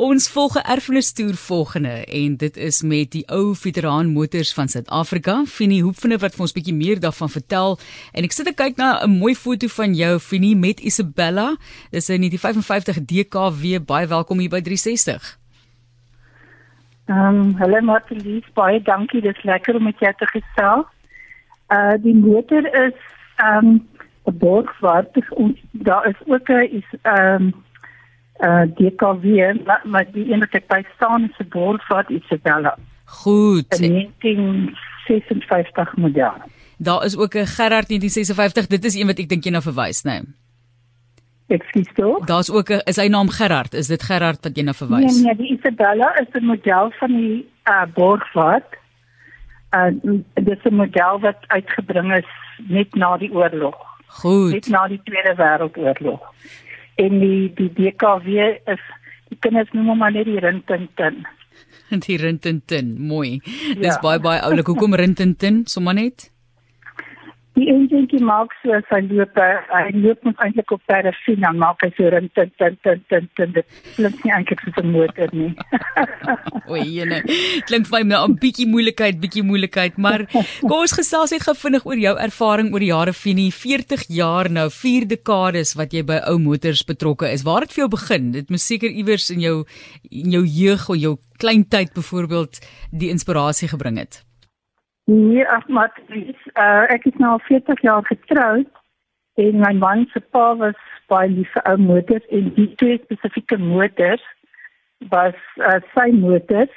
Ons volg 'n erfenistoer volgende en dit is met die ou veteraan motors van Suid-Afrika, Fini Hoepfene wat vir ons bietjie meer daarvan vertel. En ek sit en kyk na 'n mooi foto van jou Fini met Isabella. Dis 'n 1955 DKW. Baie welkom hier by 360. Ehm, um, hallo Martie, baie dankie. Dit is lekker om met jou te gesels. Uh die motor is ehm um, 'n borgwaard. Daar is ook 'n ehm uh DKW maar, maar die een wat ek by staan is 'n Bolford Isabella. Goed. 1956 model. Daar is ook 'n Gerard 1956. Dit is een wat ek dink jy na verwys, né? Nee. Ekskuus toe. Daar's ook 'n is hy naam Gerard? Is dit Gerard wat jy na verwys? Nee, nee, die Isabella is 'n model van die uh Bolford. Uh dit is 'n model wat uitgebring is net na die oorlog. Goed. Net na die Tweede Wêreldoorlog en die die DKW is die kinders noem hom maar net die rintintin. Die rintintin, mooi. Ja. Dis baie baie oulik. Hoekom rintintin? Sommige net? Die enjintjie maak so as hy loop, hy loop net eintlik op sien dan maak hy so rintintin tin tin tin. Dit klink nie eintlik soos 'n motor nie. o, jene. Klink vir my 'n bietjie moeilikheid, bietjie moeilikheid, maar kom ons gesels net gou vinnig oor jou ervaring oor die jare Fini, 40 jaar nou, 4 dekades wat jy by ou motors betrokke is. Waar het vir jou begin? Dit moes seker iewers in jou in jou jeug of jou kleintyd byvoorbeeld die inspirasie gebring het. Nee, ag maar uh, ek is nou 40 jaar getroud en my man se pa was baie lief vir ou motors en die twee spesifieke motors was uh, sy motors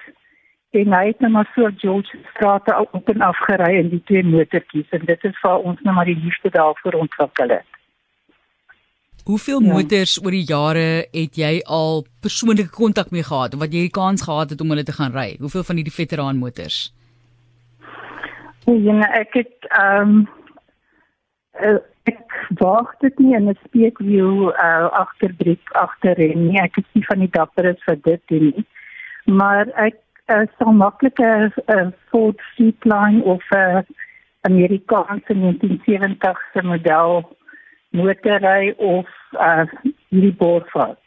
en hy het nou maar so George strate op en af gery in die twee motortjies en dit is vir ons nou maar die liefde daarvoor ontwikkel het. Hoeveel ja. motors oor die jare het jy al persoonlike kontak mee gehad of wat jy die kans gehad het om hulle te gaan ry? Hoeveel van hierdie veteraan motors? Ja, ek het ehm um, ek wag dit nie in 'n speekwiel uh, agterbreek agterin nie. Ek is nie van die dapperes vir dit nie. Maar ek uh, sal maklik 'n uh, Ford Seaplane of 'n uh, Amerikaanse 1970 se model motorry of uh, hierdie boorvat.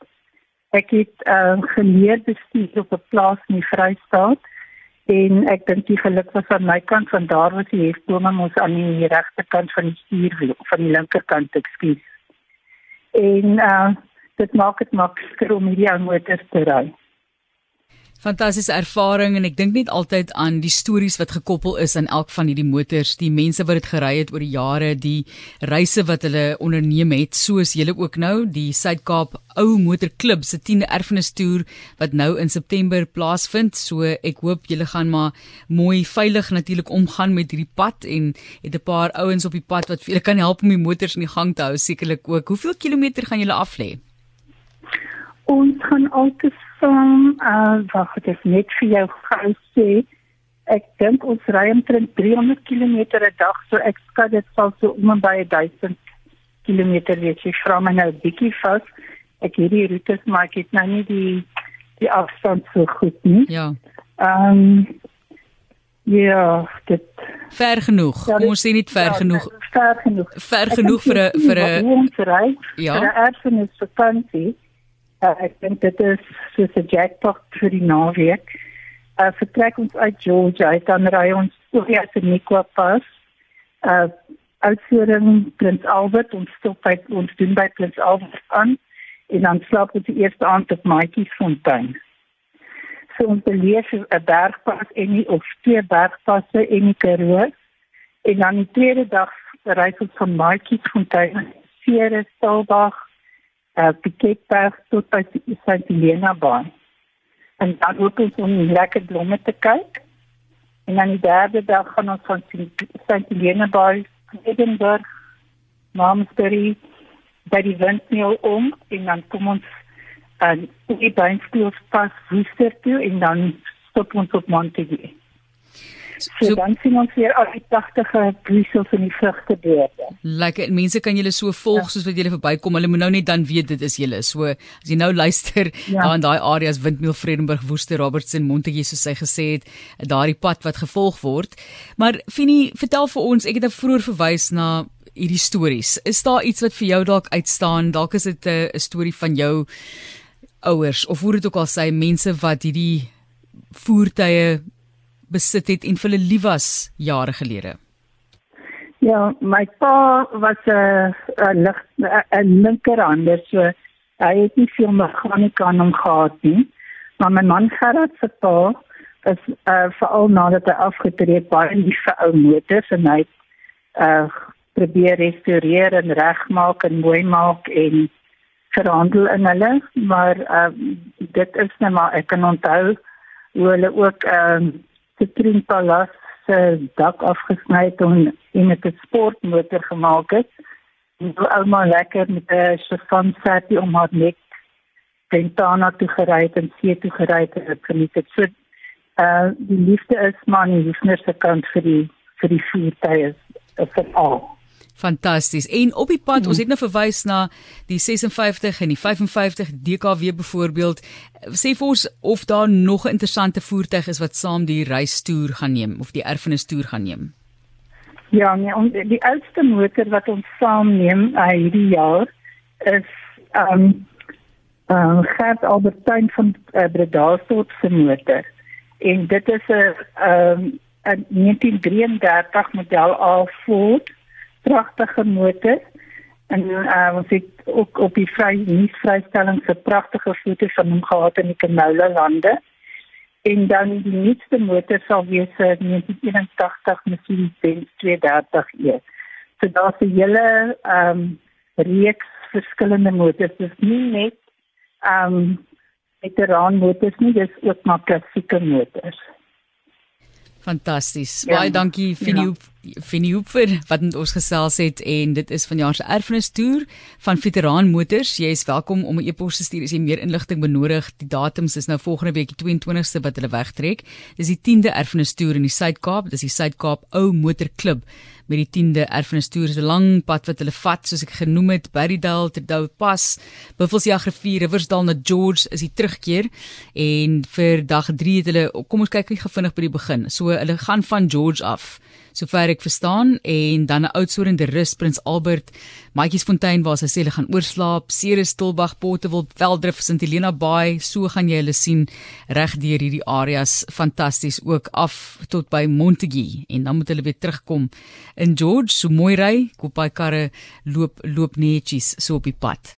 Ek het uh, geleer bestuur op 'n plaas in die Vrystaat en ek dink die geluk was aan my kant van daar was die hefbome ons aan die regterkant van die stuurwiel van die linkerkant ekskuus. En uh, dit maak dit makliker om hierdie ou motors te ry Fantastiese ervaring en ek dink net altyd aan die stories wat gekoppel is aan elk van hierdie motors, die mense wat dit gery het oor die jare, die reise wat hulle onderneem het, soos julle ook nou, die Suid-Kaap Ou Motorklub se 10de erfenistoer wat nou in September plaasvind. So ek hoop julle gaan maar mooi veilig natuurlik omgaan met hierdie pad en het 'n paar ouens op die pad wat julle kan help om die motors in die gang te hou sekerlik ook. Hoeveel kilometer gaan julle af lê? Ons gaan altyd van uh wag ek het net vir jou gou sê ek dink ons ry omtrent 300 km 'n dag so ek skat dit sal so om en by 1000 km wees. Jy vra my nou bietjie vas ek het die roetes maar ek het nou nie die die afstand so goed nie. Ja. Ehm um, ja dit ver genoeg. Ja, kom ons sê nie ver ja, genoeg. ver genoeg. Ver genoeg vir 'n vir 'n ja. vir 'n erfenis vakansie Uh, ek dink dit is soos 'n jackpot vir die naweek. Uh vertrek ons uit Georgia, dan ry ons oor die Seneca Pass. Uh uitvoering Prins Albert ons stop by ons doen by Prins Albert aan en dan slaap ons die eerste aand op Maatjiesfontein. So ons beleef 'n bergpas en nie of twee bergpasse en die Karoo. En dan die tweede dag ry ons van Maatjiesfontein na Sierra Stilbag uh, Piketberg tot by St. Helena baan. En dan hoop ons om lekker blomme te kyk. En dan die derde dag gaan ons van St. Helena baan Edinburgh, Malmesbury, by die windmill om en dan kom ons aan uh, die Beinspielspas Woester toe en dan stop ons op Montague. So, so dan sien ons weer al die pragtige bloeisels in die vrugtebeerde. Lekker. Mense kan julle so volg ja. soos wat julle verbykom. Hulle moet nou net dan weet dit is julle. So as jy nou luister ja. daar in daai areas Windmill, Vredenburg, Woester, Robertson, Montetjie soos hy gesê het, daardie pad wat gevolg word. Maar Fini, vertel vir ons, ek het nou vroeër verwys na hierdie stories. Is daar iets wat vir jou dalk uitstaan? Dalk is dit 'n storie van jou ouers of hoe dit ook al sê mense wat hierdie voertuie besit het en vir hulle lief was jare gelede? Ja, my pa was 'n 'n lig 'n linkerhander, so hy het nie veel meganika aan hom gehad nie. Maar my man Gerard se pa is uh veral nadat hy afgetree het baie lief vir ou motors en hy uh probeer restoreer en regmaak en mooi maak en verhandel in hulle, maar uh dit is net maar ek kan onthou hoe hulle ook ehm uh, Citroen Palace se dak afgesny het en in 'n sportmotor gemaak het. En hoe ouma lekker met 'n chiffon satie om haar nek Pentana toe gery het en see toe gery het en geniet het. So uh die liefde is maar nie liefner se kant vir die vir die voertuie is vir al. Fantasties. En op die pad, mm. ons het nou verwys na die 56 en die 55 DKW byvoorbeeld. Sê vir ons of daar nog 'n interessante voertuig is wat saam die reistoer gaan neem of die erfenistoer gaan neem. Ja, nee, en die oudste motor wat ons saamneem uh, hierdie jaar is ehm um, ehm um, Gert Albertyn van uh, Bredasdorp se motor. En dit is 'n ehm um, 'n 1933 model A Ford pragtige motor en uh, ons het ook op die vry nuusvrystelling se pragtige foto's van hom gehad in die Canola lande. En dan die nuutste motor sal wees 'n 1981 Mercedes-Benz 230e. So daar's 'n hele ehm um, reeks verskillende motors. Dit is nie net ehm um, veteran motors nie, dis ook maar klassieke motors. Fantasties. Ja. Baie dankie Finie ja. Finie Hooper wat met ons gesels het en dit is vanjaar se erfenis toer van Veteran Motors. Jy is welkom om 'n e-pos te stuur as jy meer inligting benodig. Die datums is nou volgende week die 22ste wat hulle wegtrek. Dis die 10de erfenis toer in die Suid-Kaap. Dis die Suid-Kaap Ou Motor Klub met die 10de erfenis toer. Dis 'n lang pad wat hulle vat soos ek genoem het, Berrydale te Dou Pas, Buffelsjag rivier, Riversdal na George is die terugkeer en vir dag 3 het hulle kom ons kyk gou vinnig by die begin. So hulle gaan van George af sover ek verstaan en dan 'n oudsoorende rus Prins Albert Maatjiesfontein waar sy sê hulle gaan oorslaap Ceres Stilbag Portable Veldrif St Helena Bay so gaan jy hulle sien reg deur hierdie areas fantasties ook af tot by Montague. En dan moet hulle weer terugkom in George so mooi ry koop baie karre loop loop netjies so op die pad